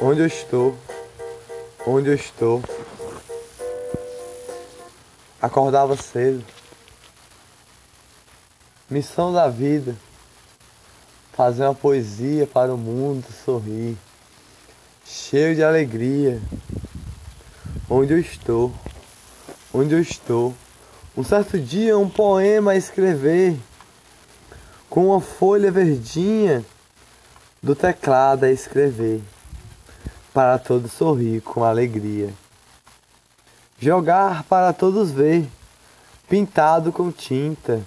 Onde eu estou? Onde eu estou? Acordava cedo. Missão da vida. Fazer uma poesia para o mundo sorrir. Cheio de alegria. Onde eu estou? Onde eu estou? Um certo dia um poema a escrever com uma folha verdinha do teclado a escrever para todos sorrir com alegria. Jogar para todos ver, pintado com tinta,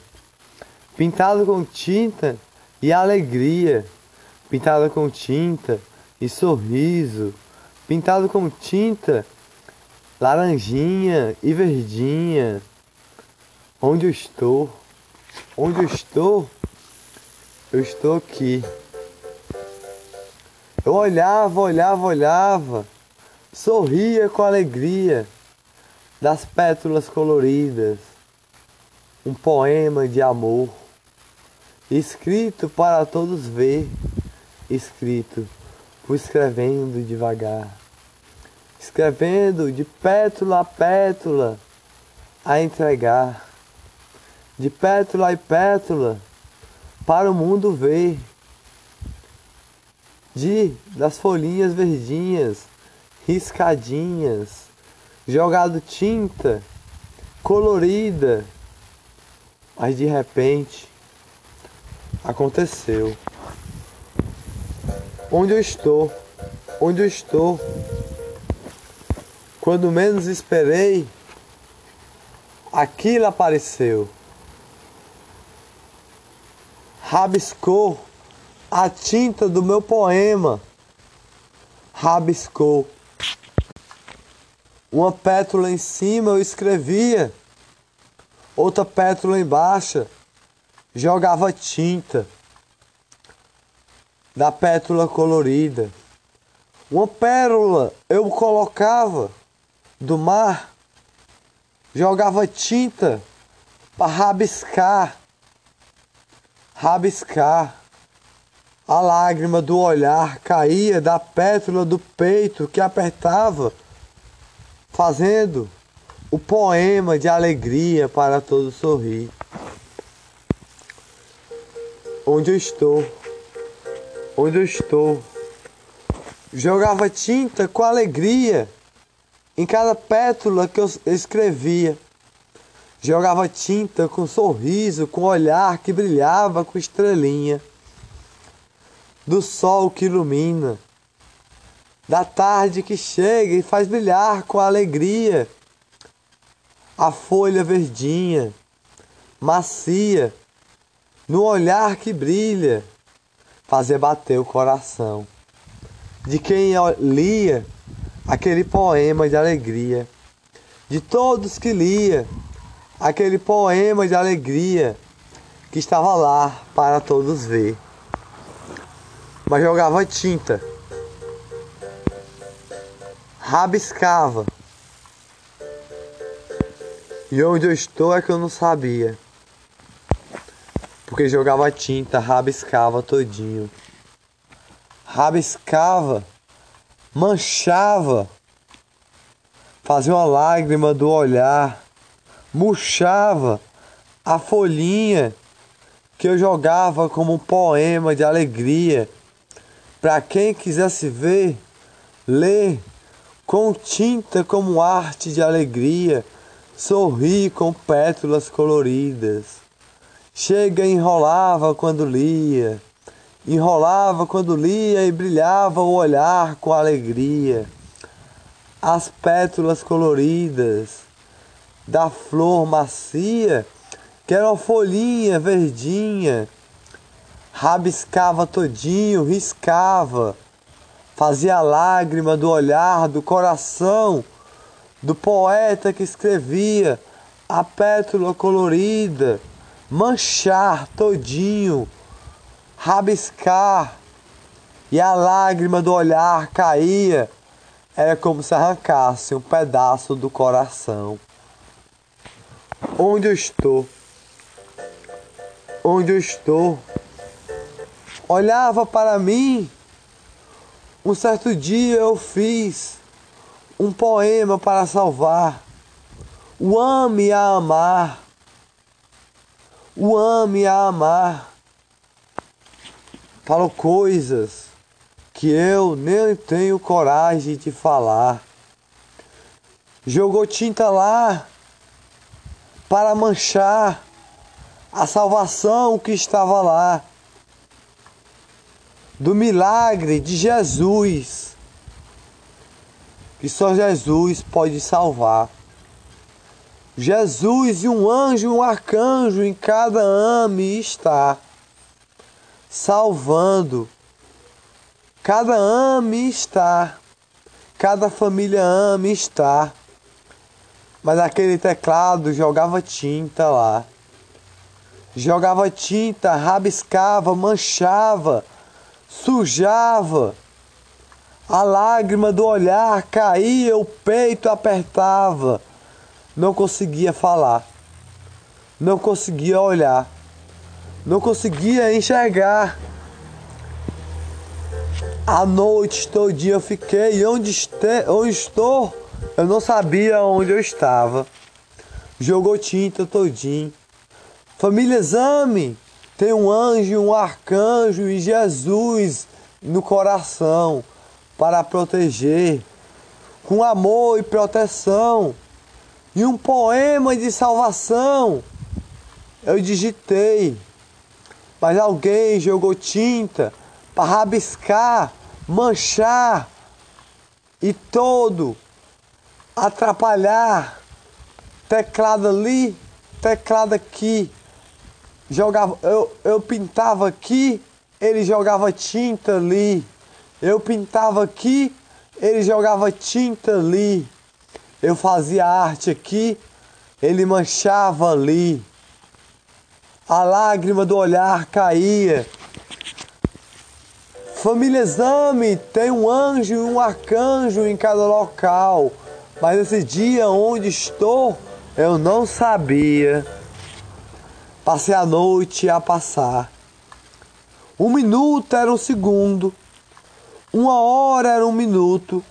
pintado com tinta e alegria, pintado com tinta e sorriso, pintado com tinta, laranjinha e verdinha. Onde eu estou? Onde eu estou? Eu estou aqui. Eu olhava, olhava, olhava, sorria com alegria das pétalas coloridas, um poema de amor, escrito para todos ver, escrito, fui escrevendo devagar, escrevendo de pétala a pétala a entregar, de pétala e pétala para o mundo ver de das folhinhas verdinhas, riscadinhas, jogado tinta colorida. Mas de repente aconteceu. Onde eu estou? Onde eu estou? Quando menos esperei, aquilo apareceu. Rabiscou a tinta do meu poema rabiscou. Uma pétala em cima eu escrevia, outra pétala embaixo jogava tinta da pétala colorida. Uma pérola eu colocava do mar, jogava tinta para rabiscar, rabiscar. A lágrima do olhar caía da pétala do peito que apertava, fazendo o poema de alegria para todo sorrir. Onde eu estou? Onde eu estou? Jogava tinta com alegria em cada pétala que eu escrevia. Jogava tinta com sorriso, com olhar que brilhava com estrelinha do sol que ilumina, da tarde que chega e faz brilhar com alegria a folha verdinha, macia, no olhar que brilha, fazer bater o coração de quem lia aquele poema de alegria, de todos que lia aquele poema de alegria que estava lá para todos ver mas jogava tinta, rabiscava. E onde eu estou é que eu não sabia. Porque jogava tinta, rabiscava todinho. Rabiscava, manchava, fazia uma lágrima do olhar, murchava a folhinha que eu jogava como um poema de alegria para quem quisesse ver, ler com tinta como arte de alegria, sorrir com pétalas coloridas. Chega e enrolava quando lia, enrolava quando lia e brilhava o olhar com alegria. As pétalas coloridas da flor macia, que era uma folhinha verdinha, rabiscava todinho, riscava, fazia lágrima do olhar, do coração do poeta que escrevia a pétala colorida, manchar todinho, rabiscar, e a lágrima do olhar caía, era como se arrancasse um pedaço do coração. Onde eu estou? Onde eu estou? Olhava para mim Um certo dia eu fiz um poema para salvar. O ame a amar. O ame a amar. Falou coisas que eu nem tenho coragem de falar. Jogou tinta lá para manchar a salvação que estava lá, do milagre de Jesus, que só Jesus pode salvar. Jesus e um anjo e um arcanjo em cada ame está, salvando. Cada ame está, cada família ame está. Mas aquele teclado jogava tinta lá. Jogava tinta, rabiscava, manchava, sujava. A lágrima do olhar caía, o peito apertava. Não conseguia falar. Não conseguia olhar. Não conseguia enxergar. A noite todinha eu fiquei onde, este, onde estou eu não sabia onde eu estava. Jogou tinta todinho. Família Exame tem um anjo, um arcanjo e Jesus no coração para proteger, com amor e proteção. E um poema de salvação eu digitei, mas alguém jogou tinta para rabiscar, manchar e todo atrapalhar, teclado ali, teclado aqui. Jogava, eu, eu pintava aqui, ele jogava tinta ali. Eu pintava aqui, ele jogava tinta ali. Eu fazia arte aqui, ele manchava ali. A lágrima do olhar caía. Família Exame tem um anjo e um arcanjo em cada local. Mas esse dia onde estou, eu não sabia. Passei a noite a passar. Um minuto era um segundo. Uma hora era um minuto.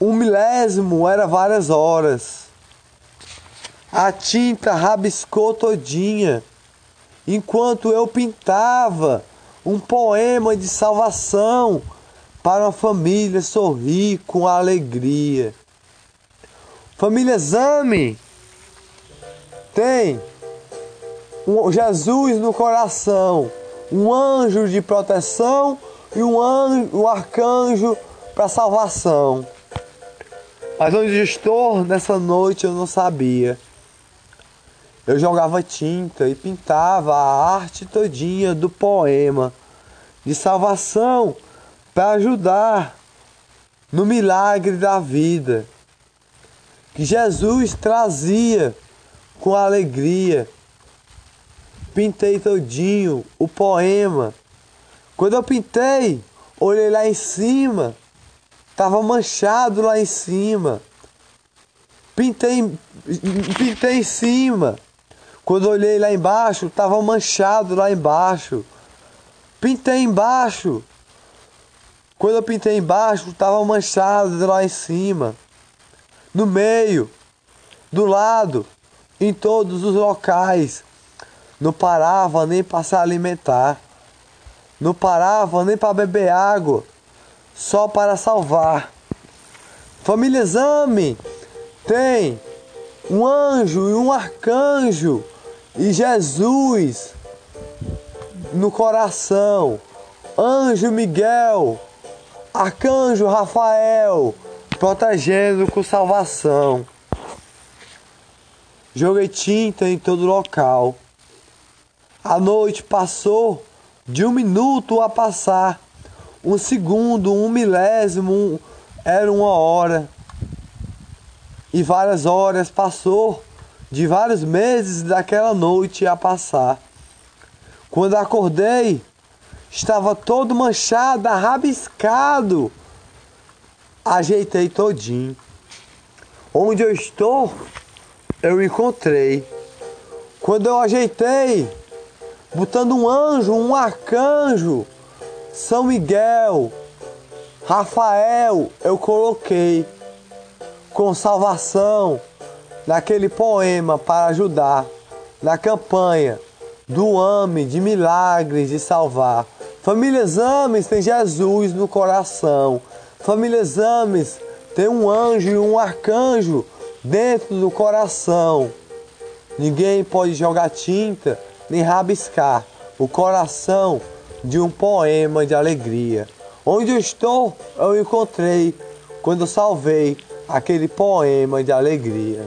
Um milésimo era várias horas. A tinta rabiscou todinha, enquanto eu pintava um poema de salvação para uma família sorrir com alegria. Família Exame tem um Jesus no coração, um anjo de proteção e um, anjo, um arcanjo para salvação. Mas onde estou nessa noite eu não sabia. Eu jogava tinta e pintava a arte todinha do poema de salvação para ajudar no milagre da vida que Jesus trazia com alegria. Pintei todinho o poema. Quando eu pintei, olhei lá em cima, estava manchado lá em cima. Pintei, pintei em cima. Quando olhei lá embaixo, estava manchado lá embaixo. Pintei embaixo, quando eu pintei embaixo, estava manchado lá em cima, no meio, do lado, em todos os locais. Não parava nem para se alimentar. Não parava nem para beber água, só para salvar. Família Exame tem um anjo e um arcanjo e Jesus no coração. Anjo Miguel Arcanjo Rafael, protegendo com salvação. Joguei tinta em todo local. A noite passou de um minuto a passar. Um segundo, um milésimo, um, era uma hora. E várias horas passou de vários meses daquela noite a passar. Quando acordei, estava todo manchado, rabiscado. Ajeitei todinho. Onde eu estou, eu encontrei. Quando eu ajeitei, botando um anjo, um arcanjo, São Miguel, Rafael eu coloquei com salvação naquele poema para ajudar na campanha do AME de milagres de salvar. Família Exames tem Jesus no coração. Família Exames tem um anjo e um arcanjo dentro do coração. Ninguém pode jogar tinta nem rabiscar o coração de um poema de alegria. Onde eu estou, eu encontrei quando salvei aquele poema de alegria.